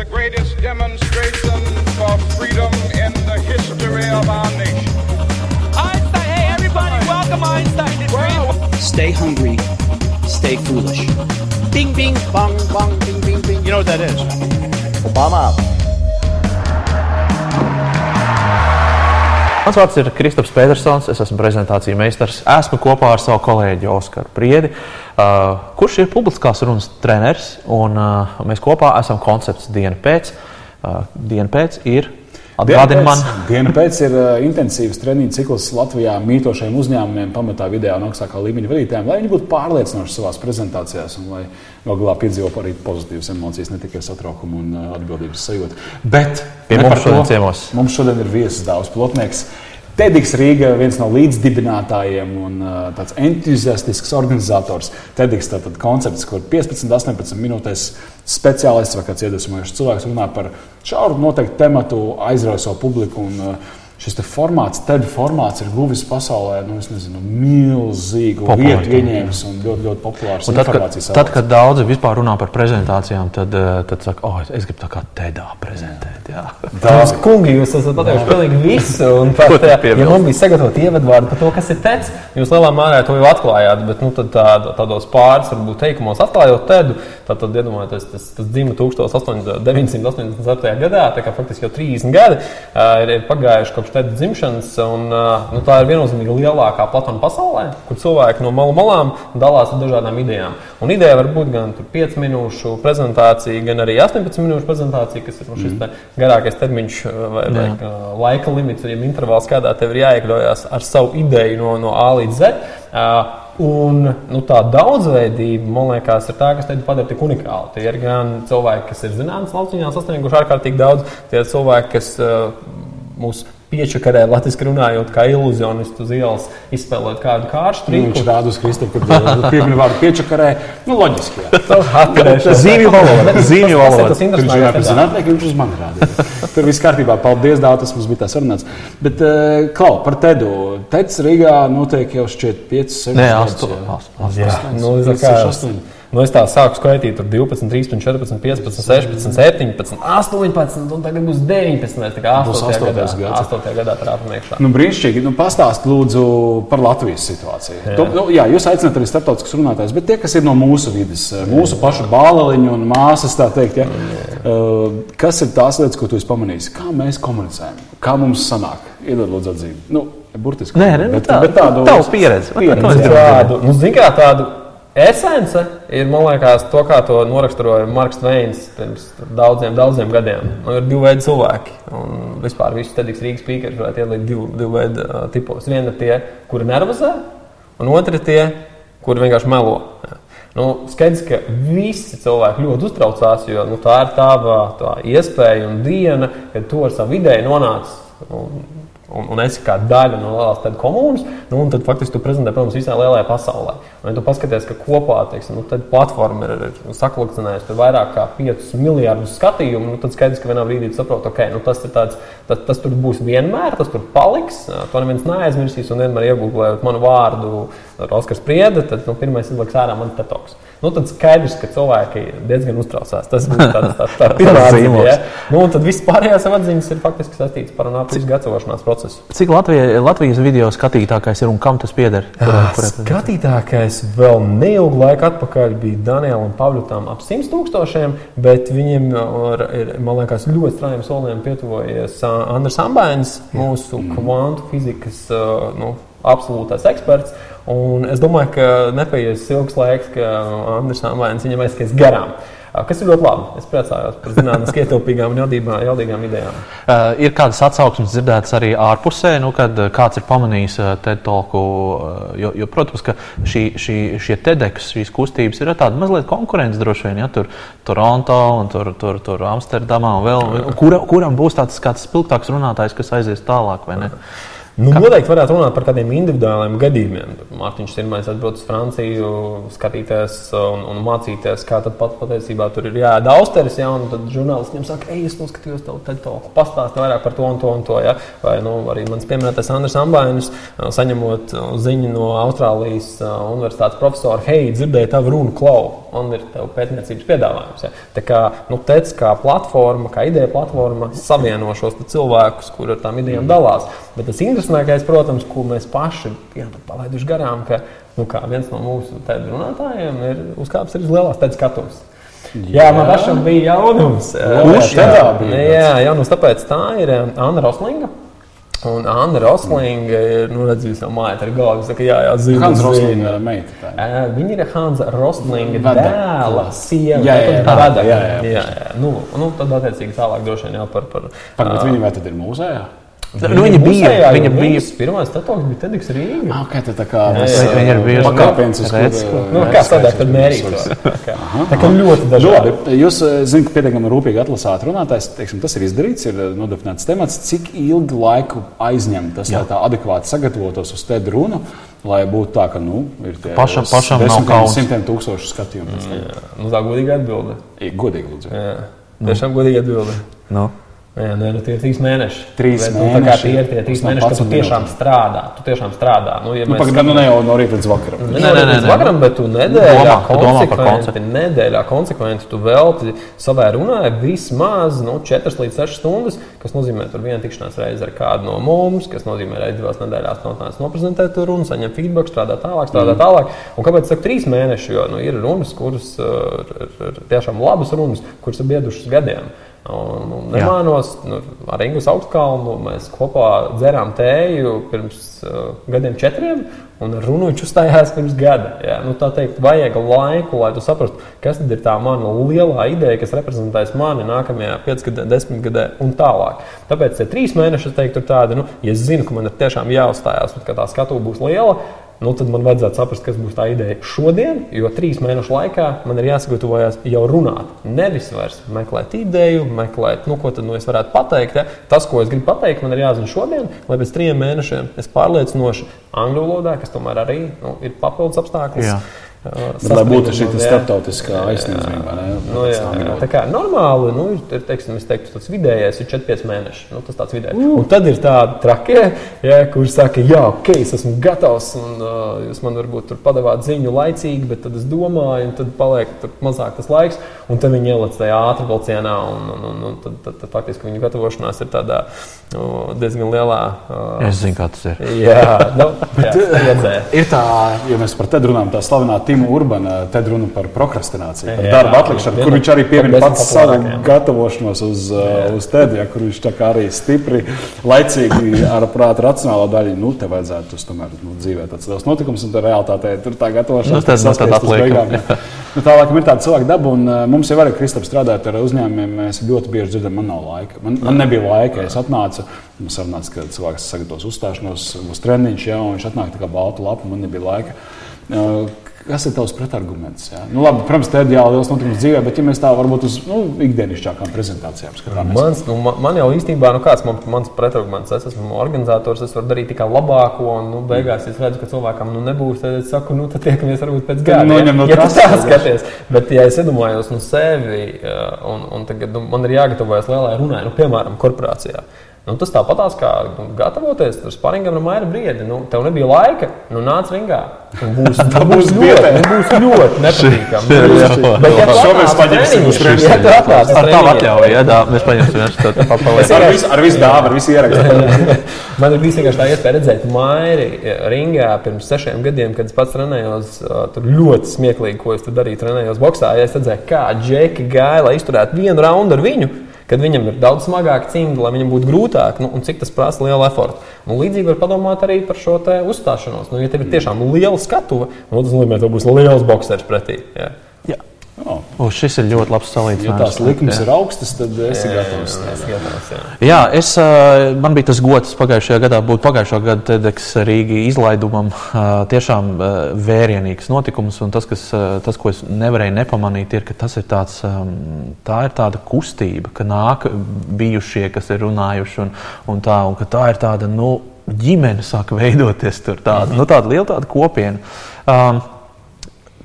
the greatest demonstration for freedom in the history of our nation. Einstein, hey everybody, welcome Einstein. It's great. Stay hungry, stay foolish. Bing, bing, bong, bong, bing, bing, bing. You know what that is? Obama. Mans vārds ir Kristaps Petersons, es esmu prezentāciju meistars. Esmu kopā ar savu kolēģi Oskaru Priedi, uh, kurš ir publiskās runas treneris. Un, uh, mēs kopā esam koncepts diena pēc. Uh, diena pēc ir atgādina man. Diena pēc ir uh, intensīvs treniņu cikls Latvijā mītošiem uzņēmumiem, pamatā vidējā un augstākā līmeņa vadītājiem, lai viņi būtu pārliecinoši savā prezentācijās un lai galā piedzīvotu arī pozitīvas emocijas, ne tikai satraukumu un uh, atbildības sajūtu. Bet Pie mums šodien ciemos. Mums šodien ir viesis Dārzs Plotnieks. TEDx Rīga, viens no līdzdibinātājiem un uh, tāds entuziastisks organizators. TEDx tātad koncepts, kur 15, 18 minūtēs speciālists vai kāds iedvesmojošs cilvēks runā par šauru noteiktu tematu, aizrauja savu publiku. Šis te formāts, TED formāts ir guvis pasaulē, nu, es nezinu, milzīgu vietu ieņēmis un ļoti, ļoti populārs Un tad, kad, tad, kad daudzi vispār runā par prezentācijām, tad, uh, tad saka, oh, es gribu tā kā TEDā prezentēt. Jā. Daudz kungi, jūs esat pateikuši pilnīgi visu. Un pat, ja mums bija sagatavot ievadvārdu par to, kas ir teicis, jūs lielā mērā to jau atklājāt. Bet nu, tad tā, tādos pāris, varbūt teikumos atklājot tedu, tad, tad iedomājieties, tas, tas dzima 1987. gadā, tā kā faktiski jau 30 gadi uh, ir, ir pagājuši kopš tedu dzimšanas. Un, nu, tā ir viennozīmīgi lielākā platforma pasaulē, kur cilvēki no malu malām dalās ar dažādām idejām. Un ideja var būt gan 5 minūšu prezentācija, gan arī 18 minūšu prezentācija, kas ir nu, šis mm. garākais termiņš vai, vai uh, laika limits, vai intervāls, kādā tev ir jāiekļaujas ar savu ideju no, no A līdz Z. Uh, Un, nu, tā daudzveidība, man liekas, ir tā, kas tevi padara tik unikālu. Tie ir gan cilvēki, kas ir zinātnīs lauciņā sasnieguši ārkārtīgi daudz, tie ir cilvēki, kas uh, mūsu piečakarē, eh, latviešu runājot, kā iluzionists uz ielas, izspēlēt kādu kāršu trīku. Viņš rāda uz Kristofru, kurš piemin vārdu piečakarē. Nu, loģiski. Zīmju valoda. Zīmju valoda. Viņš jau ir zinātnieks, viņš uz mani rāda. Tur viss kārtībā. Paldies, Dāvā, tas mums bija tā sarunāts. Bet, eh, Klau, par Tedu. Teds Rīgā notiek jau šķiet 5, 6, 7, 8 nu, es nu, tā sāku skaitīt, tur 12, 13, 14, 15, 16, 17, 18, un tagad būs 19. Tā kā Būs 8. gadā, astotais gads. 8. gadā trāpām iekšā. Nu, brīnišķīgi. Nu, Pastāstiet, lūdzu, par Latvijas situāciju. Jā. Tu, nu, jā, jūs aicināt arī starptautiskus runātājus, bet tie, kas ir no mūsu vidas, mūsu pašu bāliņu un māsas, tā teikt, ja, uh, kas ir tās lietas, ko tu esi pamanījis? Kā mēs komunicējam? Kā mums sanāk? Iedod lūdzu atzīmi. Nu, burtiski. Nē, nē, nu bet, tā- bet tādu tavs pieredze. pieredzi, jā. Tādu, nu, zin kā, tādu esence ir, man liekas, to, kā to noraksturoja Marks Tveins pirms daudziem, daudziem gadiem. Nu, ir divi veidi cilvēki. Un vispār visus tādus Rīgas pīkāžus varētu ielikt divu, divu veidu uh, tipos. Viena ir tie, kuri nervozē, un otra ir tie, kuri vienkārši melo. Jā. Nu, skaidrs, ka visi cilvēki ļoti uztraucās, jo nu, tā ir tava tā iespēja un diena, kad tu ar savu ideju nonāc. Un, un, un esi kā daļa no lielās komunas, nu, un tad faktiski tu prezentē, protams, visā lielajā pasaulē. Un, ja tu paskaties, ka kopā teiksim, nu, platforma ir, ir saklakcinējusi tur vairāk kā 5 miljardus skatījumu, nu, tad skaidrs, ka vienā brīdī saproti, ka okay, nu, tas, tāds, tas, tas tur būs vienmēr, tas tur paliks, to neviens neaizmirsīs, un vienmēr iegūlējot manu vārdu ar Oskars Priede, tad nu, pirmais izliks ārā man tetoks. Nu, tad skaidrs, ka cilvēki diezgan uztraucās. Tas būs tāds tā, tā, pirmā zīmols. Ja? Nu, un tad viss pārējās atziņas ir faktiski saistītas par nākotnes gatavošanās procesu. Cik Latvija, Latvijas video skatītākais ir un kam tas pieder? Kuram- kurai- Skatītākais vēl neilgu laiku atpakaļ bija Daniela un Pavļutām ap 100 tūkstošiem, bet viņiem ir, ir man liekas, ļoti straujiem soliem pietuvojies ā, Andris Ambainis, mūsu kvantu fizikas ā, nu, absolūtais eksperts. Un es domāju, ka nepaies ilgs laiks, ka Andris Ambainis viņam aizskries garām. Kas ir ļoti labi. Es priecājos par zinātnīs ietilpīgām un jaudībā- jaudīgām idejām. Uh, ir kādas atsauksmes dzirdētas arī ārpusē, nu, kad uh, kāds ir pamanījis uh, TED talku. Uh, jo, jo, protams, ka šī, šī, šie TEDx, šīs kustības ir tāda mazliet konkurence droši vien. Ja, tur Toronto un tur, tur, tur Amsterdamā un vēl. Kura, kuram būs tāds kāds spilgtāks runātājs, kas aizies tālāk vai ne? Nu, noteikti varētu runāt par kādiem individuāliem gadījumiem. Mārtiņš Sirmais atbrauc uz Franciju, skatīties un, un mācīties, kā tad pat patiesībā tur ir jāēda austeris. Ja, un tad žurnālisti viņam saka, ej, es noskatījos tev TED talku, pastāsti vairāk par to un to un to. Ja. Vai nu, arī mans pieminētais Andris Ambainis, saņemot ziņu no Austrālijas universitātes profesora, hei, dzirdēju tavu runu klau. Un ir tev pētniecības piedāvājums. Ja. Tā kā nu, TEC kā platforma, kā ideja platforma, savieno šos cilvēkus, kur ar tām idejām dalās. Bet tas interesantākais, protams, ko mēs paši esam palaiduši garām, ka nu, viens no mūsu runātājiem ir uzkāpis uz lielās TEC skatuves. Jā, man pašam bija jaunums. Kurš tādā bija? Jā, jaunums, tāpēc tā ir um, Anna Roslinga. Un Anna Roslinga ir nu, redzējusi jau māju ar galvu. Saka, jā, jā, zinu, Hans Roslinga meita. tā. Uh, viņa ir Hansa Roslinga Vada. dēla sieva. Jā, jā, jā. vada. Jā, jā, jā, jā. Nu, nu, tad attiecīgi tālāk droši vien jau par. par Pagaid, viņa vai tad ir mūzējā? Nu, viņa bija- musējā, viņa bija- Pirmais statoks bija Tedeks Rīga. Ah, tad tā kā viņa ir bijusi pakāpiens, uz redz, kura, Nu, kā spēks, mērītu? resursi. Tā kā, tā kā ļoti Nu, dažādi. labi, jūs eh, zināt, ka pietiekami rūpīgi atlasāt runātājs. Teiksim, tas ir izdarīts, ir eh, nodefinēts temats, cik ilgu laiku aizņem tas, lai tā adekvāti sagatavotos uz tēdu runu, lai būtu tā, ka nu, ir tie Pašam- pašam nav desmitiem, kauns. simtiem tūkstošu skatījumu. tam. Nu, tā godīga atbilde. Godīgi, lūdzu. Jā, tiešām godīga atbilde. Nu. Jā, nē, nu, tie ir trīs mēneši. Trīs Bet, nu, tā kā mēneši, tie ir tie trīs mēneši, kad tu 11 tiešām minūtes. strādā. Tu tiešām strādā. Nu, ja Nu, mēs Pagaidām, nu ne jau no rīta līdz vakaram. Nē, Nē, nē, nē, nē, vakaram, bet tu nedēļā Domā, domā konsekventi, konceptu. nedēļā konsekventi tu velti savai runai vismaz nu, 4 līdz 6 stundas, kas nozīmē tur vienu tikšanās reizi ar kādu no mums, kas nozīmē reizi divās nedēļās notnāc noprezentēt to runu, saņemt feedback, strādāt tālāk, strādāt mm. tālāk. Un kāpēc saku trīs mēneši? Jo nu, ir runas, kuras uh, ir tiešām labas runas, kuras ir biedušas gadiem. Un, un nemānos, nu, ar Ingūnu Augstkalnu mēs kopā dzērām tēju pirms uh, gadiem, četriem, un runu viņš uzstājās pirms gada. Jā. Nu, tā teikt, vajag laiku, lai tu saprastu, kas ir tā mana lielā ideja, kas reprezentēs mani nākamajā piecgadē, desmitgadē un tālāk. Tāpēc tie trīs mēneši, es teiktu, ir tādi, nu, ja es zinu, ka man ir tiešām jāuzstājās, un ka tā skatuve būs liela. Nu, tad man vajadzētu saprast, kas būs tā ideja šodien, jo trīs mēnešu laikā man ir jāsagatavojas jau runāt. Nevis vairs meklēt ideju, meklēt, nu, ko tad nu, es varētu pateikt. Ja? Tas, ko es gribu pateikt, man ir jāzina šodien, lai pēc trim mēnešiem es pārliecinoši angļu valodā, kas tomēr arī nu, ir papildus apstākļus. Jā. uh, Bet, lai būtu šī jā. starptautiskā aizsniedzamība, ne? Nu, jā, jā. Tā kā normāli, nu, ir, teiksim, teiktu, tas vidējais ir 4-5 mēneši. Nu, tas tāds vidējais. Uh. Un tad ir tādi trakie, ja, kurš saka, jā, ok, es esmu gatavs, un uh, jūs man varbūt tur padavāt ziņu laicīgi, bet tad es domāju, un tad paliek tur mazāk tas laiks, un tad viņi ieliec tajā ātri vilcienā, un, un, un, un tad, tad, tad faktiski viņu gatavošanās ir tādā nu, diezgan lielā. Uh, Es zinu, kā tas ir. Jā, nu, jā, pieredzē. Ir tā, ja mēs par te runājam, tā slavenā Tima Urbana, te runa par prokrastināciju, par Jā, darba atlikšanu, kur viņš arī desmit pats savu gatavošanos uz, uh, uz tēdi, ja, kur viņš tā kā arī stipri, laicīgi ar prātu racionālo daļu, nu, te vajadzētu uz tomēr nu, dzīvē tāds liels notikums, un tā realitātē tur tā gatavošanās. Nu, tad- tad saspiest uz atliekam, beigām. Nu, tālāk ir tāda cilvēka daba, un uh, mums jau arī Kristaps strādājot ar uzņēmumiem. Mēs ļoti bieži dzirdam, man nav laika. Man, man nebija laika, es atnācu. Mums sarunāts, ka cilvēks sagatavos uzstāšanos, būs treniņš, ja, un viņš atnāk tā kā baltu lapu, man nebija laika. Kas ir tavs pretarguments? Jā? Nu, labi, protams, tā ir ideāla liels notikums dzīvē, bet ja mēs tā varbūt uz nu, ikdienišķākām prezentācijām skatāmies. Mans, nu, man, man jau īstenībā, nu, kāds man, mans pretarguments, es esmu organizators, es varu darīt tikai labāko, un nu, beigās es redzu, ka cilvēkam nu, nebūs. Tad es saku, nu, tad tiekamies varbūt pēc gada. noņem no ja tu tā skaties. Bet, ja es iedomājos no sevi, jā, un, un tagad nu, man ir jāgatavojas lielai runai, nu, piemēram, korporācijā. Nu, tas tāpatās kā nu, gatavoties tam sparingam no maija brīdi. Nu, tev nebija laika, nu nāc ringā. Un Būs, nu, būs, ļoti, nu, būs ļoti nepatīkami. Bet, ja tu Šo mēs paņemsim uz priekšu. ja atnāc uz Ar tavu atļauju, ja tā mēs paņemsim vienkārši to papildus. Ar visu, ar visu dāvanu, ar visu ierakstu. Man ir bijis vienkārši tā iespēja redzēt Mairi ringā pirms sešiem gadiem, kad es pats trenējos. ā, Tur ļoti smieklīgi, ko es tur darīju. Trenējos boxā. Ja es redzēju, kā Džeki gāja, lai izturētu vienu raundu ar viņu. Kad viņam ir daudz smagāk cimdi, lai viņam būtu grūtāk, nu, un cik tas prasa lielu efortu. Nu, līdzīgi var padomāt arī par šo uzstāšanos. Nu, ja tev ir tiešām liela skatuve, nu, tas nozīmē, ka tev būs liels boxers pretī. Jā. O, šis ir ļoti labs Ja salīdzinājums. tās likmes Jā. ir augstas, tad esi gatavs. Es skatos, jā. Jā, es, man bija tas gods pagājušajā gadā būt pagājušā gada TEDx Rīgā izlaidumam. Tiešām vērienīgs notikums, un tas, kas, tas, ko es nevarēju nepamanīt, ir, ka tas ir tāds, tā ir tāda kustība, ka nāk bijušie, kas ir runājuši, un, un, tā, un ka tā ir tāda nu, ģimene, sāk veidoties tur, tāda, nu, tāda liela tāda kopiena. Um,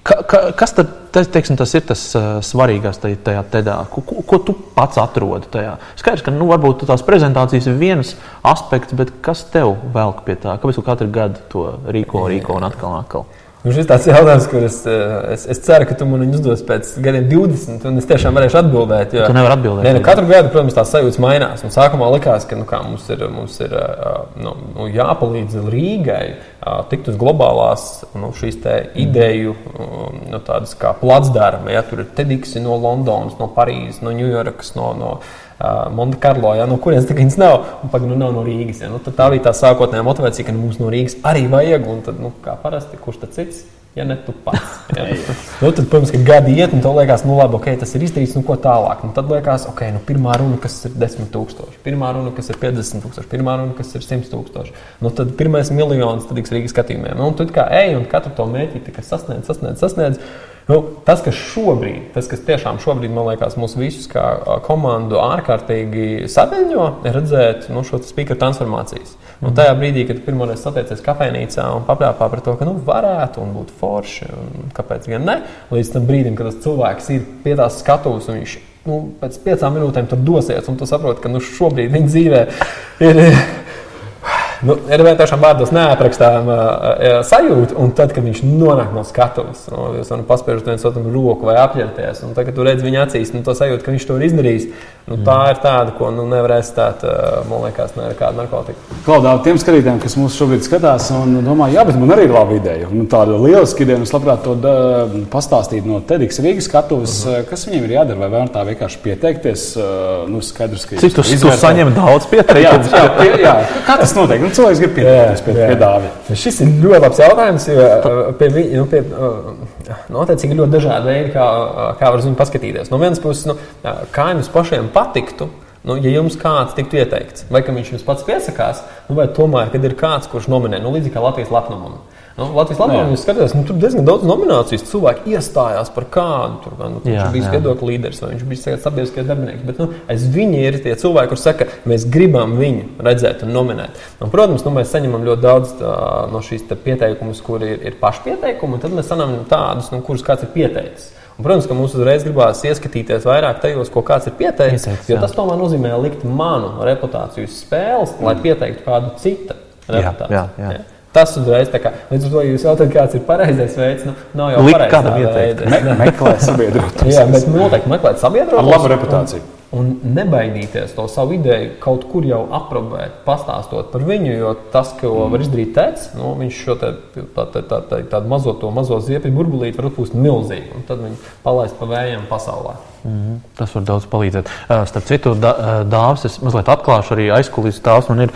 Ka, ka, kas tad te, teiksim, tas ir tas uh, svarīgākais tajā, tajā tedā? Ko, ko, ko tu pats atrodi tajā? Skaidrs, ka nu, varbūt tās prezentācijas ir viens aspekts, bet kas tev velk pie tā? Kāpēc tu katru gadu to rīko, rīko un atkal un atkal? Nu, šis tāds jautājums, kurus es, es, es ceru, ka tu man uzdos pēc gadiem 20, un es tiešām varēšu atbildēt. Jo, Tu nevari atbildēt. Nē, nu, katru gadu, protams, tās sajūtas mainās. Un sākumā likās, ka nu, kā, mums ir, mums ir ā, nu, nu, jāpalīdz Rīgai ā, tikt uz globālās nu, šīs te ideju nu, tādas kā placdarma. Ja, tur ir Tediksi no Londonas, no Parīzes, no Ņujorkas, no, no Montekarlo, ja, no kurienes tā viņas nav. Un, pag, nu, nav no Rīgas. Ja. Nu, tā bija tā sākotnējā motivācija, ka nu, mums no Rīgas arī vajag. Un tad, nu, kā parasti, kurš tad cits? Ja ne tu pats. Ja. nu, tad, protams, ka gadi iet, un tev liekas, nu, labi, okay, tas ir izdarīts, nu, ko tālāk. Nu, tad liekas, ok, nu, pirmā runa, kas ir 10 tūkstoši, pirmā runa, kas ir 50 tūkstoši, pirmā runa, kas ir 100 tūkstoši. Nu, tad pirmais miljons, tad ir Rīgas skatījumiem. Nu, un tu kā ej un katru to mēķi sasniedz, sasniedz, sasniedz. Nu, tas, kas šobrīd, tas, kas tiešām šobrīd, man liekas, mūs visus kā komandu ārkārtīgi saviņo, ir redzēt nu, šo speaker transformācijas. Un tajā brīdī, kad pirmo reizi satiecies kafejnīcā un papļāpā par to, ka nu, varētu un būtu forši, un kāpēc gan ne, līdz tam brīdim, kad tas cilvēks ir pie tās skatuves un viņš nu, pēc piecām minūtēm tur dosies, un tu saproti, ka nu, šobrīd viņa dzīvē ir. Nu, ir vienkārši vārdos neaprakstāma uh, sajūta, un tad, kad viņš nonāk no skatuves, no, jūs varat paspērt viens otram roku vai apģērbties, un tagad, kad tu redz viņa acīs, nu, to sajūtu, ka viņš to ir izdarījis, nu, tā ir tāda, ko nu, nevar aizstāt, uh, man liekas, ne ar kādu narkotiku. Klaudā tiem skatītājiem, kas mūs šobrīd skatās, un domā, jā, bet man arī ir laba ideja. Un tāda lieliska ideja, un es labprāt to da, pastāstītu no TEDx Rīgas skatuves, uh -huh. kas viņiem ir jādara, vai var tā vienkārši pieteikties. Uh, Nu, skaidrs, ka Cik tu, tu saņem daudz Jā, pieteikumu? jā, pie, jā, kā tas notiek? Nu, cilvēks grib pieteikties pie, pie dāvana. Šis ir ļoti labs jautājums, jo uh, pie nu, pie, uh, noteikti ir ļoti dažādi veidi, kā, uh, kā var uz viņu paskatīties. No vienas puses, nu, kā jums pašiem patiktu. Nu, ja jums kāds tiktu ieteikts, vai viņš jums pats piesakās, nu, vai tomēr, kad ir kāds, kurš nominē, nu, līdzīgi kā Latvijas lepnumam. Nu, Latvijas Banka Jā. jau skatījās, nu, tur diezgan daudz nominācijas. Cilvēki iestājās par kādu. Tur, nu, viņš Jā, bija jā. viedokļu līderis vai viņš bija sabiedriskais darbinieks. Bet nu, aiz viņa ir tie cilvēki, kuriem saka, mēs gribam viņu redzēt un nominēt. Un, protams, nu, mēs saņemam ļoti daudz tā, no šīs te pieteikumus, kur ir, ir pašpieteikumi, un tad mēs saņemam tādus, nu, kurus kāds ir pieteicis. Un, protams, ka mums uzreiz gribās ieskatīties vairāk tajos, ko kāds ir pieteicis. Pieteicis, jo jā. tas tomēr nozīmē likt manu reputāciju spēles, lai pieteiktu kādu citu reputāciju. jā, jā. Tas uzreiz tā kā līdz ar to jūs jautājat, kāds ir pareizais veids. Nu, nav jau pareizā kādam ieteikt. Me, meklē sabiedrotos. Jā, bet noteikti meklēt sabiedrotos. Ar labu reputāciju. Un, un nebaidīties to savu ideju kaut kur jau aprobēt, pastāstot par viņu. Jo tas, ko var izdarīt tēvs, nu, viņš šo te, tā, tā, tā, tā, tādu mazo, to mazo ziepju burbulīti var uzpūst milzīgi. Un tad viņi palaist pa vējiem pasaulē. Tas var daudz palīdzēt. Starp citu, dāvs, es mazliet atklāšu arī aizkulisēs. Dāvs man ir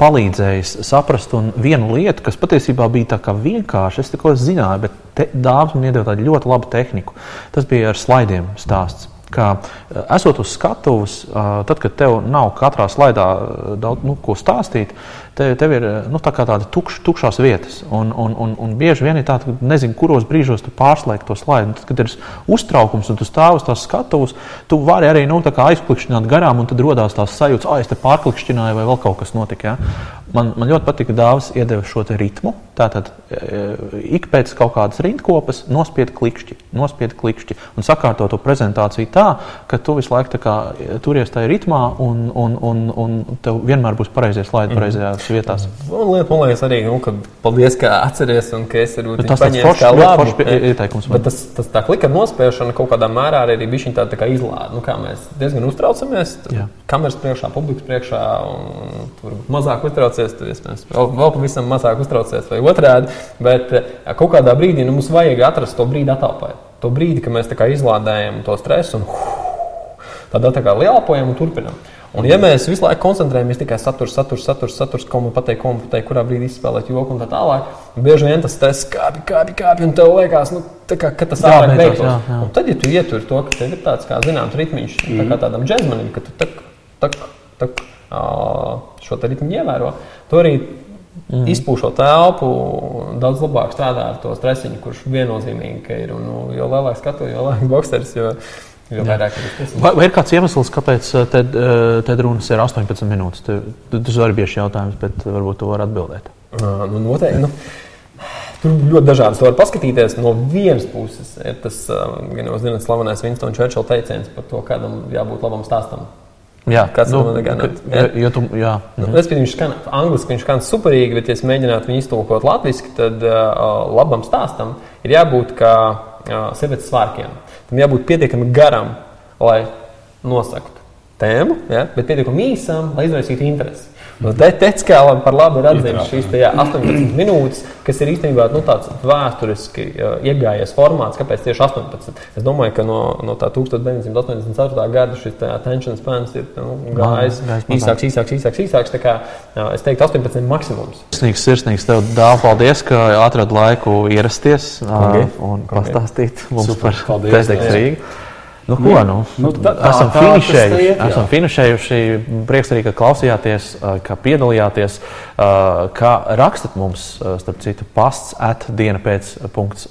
palīdzējis saprast un vienu lietu, kas patiesībā bija tā kā vienkārši. Es tikko zināju, bet dāvs man iedeva tādu ļoti labu tehniku. Tas bija ar slaidiem stāsts. Uh, esot uz skatuves, tad, kad tev nav katrā slaidā daudz nu, ko stāstīt, te, tev ir uh, nu, tā kā tāda tukš, tukšās vietas. Un, un, un, un bieži vien ir tā, ka nezinu, kuros brīžos tu pārslēdz to slaidu. Un Tad, kad ir uztraukums un tu stāv uz tās skatuves, tu vari arī nu, aizklikšķināt garām, un tad radās tās sajūtas, ah, es te pārklikšķināju, vai vēl kaut kas notika. Ja? Man, man ļoti patīk, ka dāvāts iedeva šo ritmu. Tātad e, ik pēc kaut kādas rindkopas nospied klikšķi, nospied klikšķi un sakārto to prezentāciju tā, ka tu visu laiku kā, e, turies tajā ritmā un, un, un, un tev vienmēr būs pareizie slaidi pareizajās vietās. Un lieta, man liekas, arī, nu, ka paldies, ka atceries un ka es viņu tas paņēmu foršs- kā labu. foršs pie- Jā. ieteikums man. Bet tas, tas tā klika nospēšana kaut kādā mērā arī bija šī tāda tā kā izlāde. Nu, kā mēs diezgan uztraucamies. Jā. Kameras priekšā, publikas priekšā, un tur mazāk uztraucies, tad iespējams vēl, vēl pavisam mazāk uztraucies vai otrādi. Bet eh, kaut kādā brīdī nu, mums vajag atrast to brīdi atāpēt. To brīdi, kad mēs tā izlādējam to stresu un tādā tā kā lielpojam un turpinam. Un, ja mēs visu laiku koncentrējamies tikai saturs, saturs, saturs, saturs ko man pateikt, ko man pateikt, kurā brīdī izspēlēt joku un tā tālāk, bieži vien tas stress kāpj, kāpj, kāpj, un tev liekas, nu, tā kā, ka tas ātrāk beigtos. jā, jā. Un tad, ja tu ietur to, ka tev ir tāds, kā zināms, ritmiņš, mm. tā kā tādam džekmanim, ka tu tak, tak, tak, ā, šo te ritmu ievēro, tu arī mm. izpūšot telpu, daudz labāk strādā ar to stresiņu, kurš viennozīmīgi ir. Un, nu, jo lielāk skatu, jo lielāk boxers, jo, jo vairāk ir tas. Vai, vai ir kāds iemesls, kāpēc uh, te, uh, te runas ir 18 minūtes? Te- Tas arī bieži jautājums, bet varbūt tu vari atbildēt. Ā, Nu, noteikti. Nu, tur ļoti dažādas var paskatīties. No vienas puses ir tas, ā, gan jau zināt, slavenais Winston Churchill teiciens par to, kādam jābūt labam stāstam. Jā, Kāds nu, jā. Nu, Respektīvi, viņš skan angliski, viņš skan superīgi, bet, ja mēģinātu viņu iztulkot latviešu, tad uh, labam stāstam ir jābūt uh, sievietes svārkiem. Tam jābūt pietiekami garam, lai nosaktu tēmu, ja? bet pietiekami īsam, lai izraisītu interesi. Nu, te Tecēlam par labu ir atzīmēts šīs te, jā, 18 minūtes, kas ir īstenībā nu, tāds vēsturiski uh, iegājies formāts. Kāpēc tieši 18? Es domāju, ka no, no tā 1984. gada šis attention spans ir nu, gājis īsāks, īsāks, īsāks, īsāks. Tā kā, jā, es teiktu, 18 maksimums. Sirsnīgs, sirsnīgs tev dāvā. Paldies, ka atradi laiku ierasties ā, Kungi. un pastāstīt mums Super, par Jā. Rīgu. Nu, ko, nu, Nu, tā- esam, tā finišējuši, iet, jā. esam finišējuši. Prieks arī, ka klausījāties, ka piedalījāties, ka rakstat mums, starp citu, pasts at diena pēc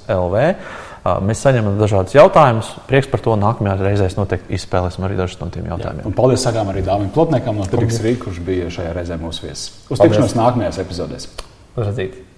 LV. Mēs saņemam dažādus jautājumus. Prieks par to. Nākamajā reizē noteikti izspēlēsim arī dažus no tiem jautājumiem. Un paldies sakām arī Dāvim Plotniekam no Tirgus Rīgas, kurš bija šajā reizē mūsu viesis. Uz tikšanos nākamajās epizodēs. Redzīt.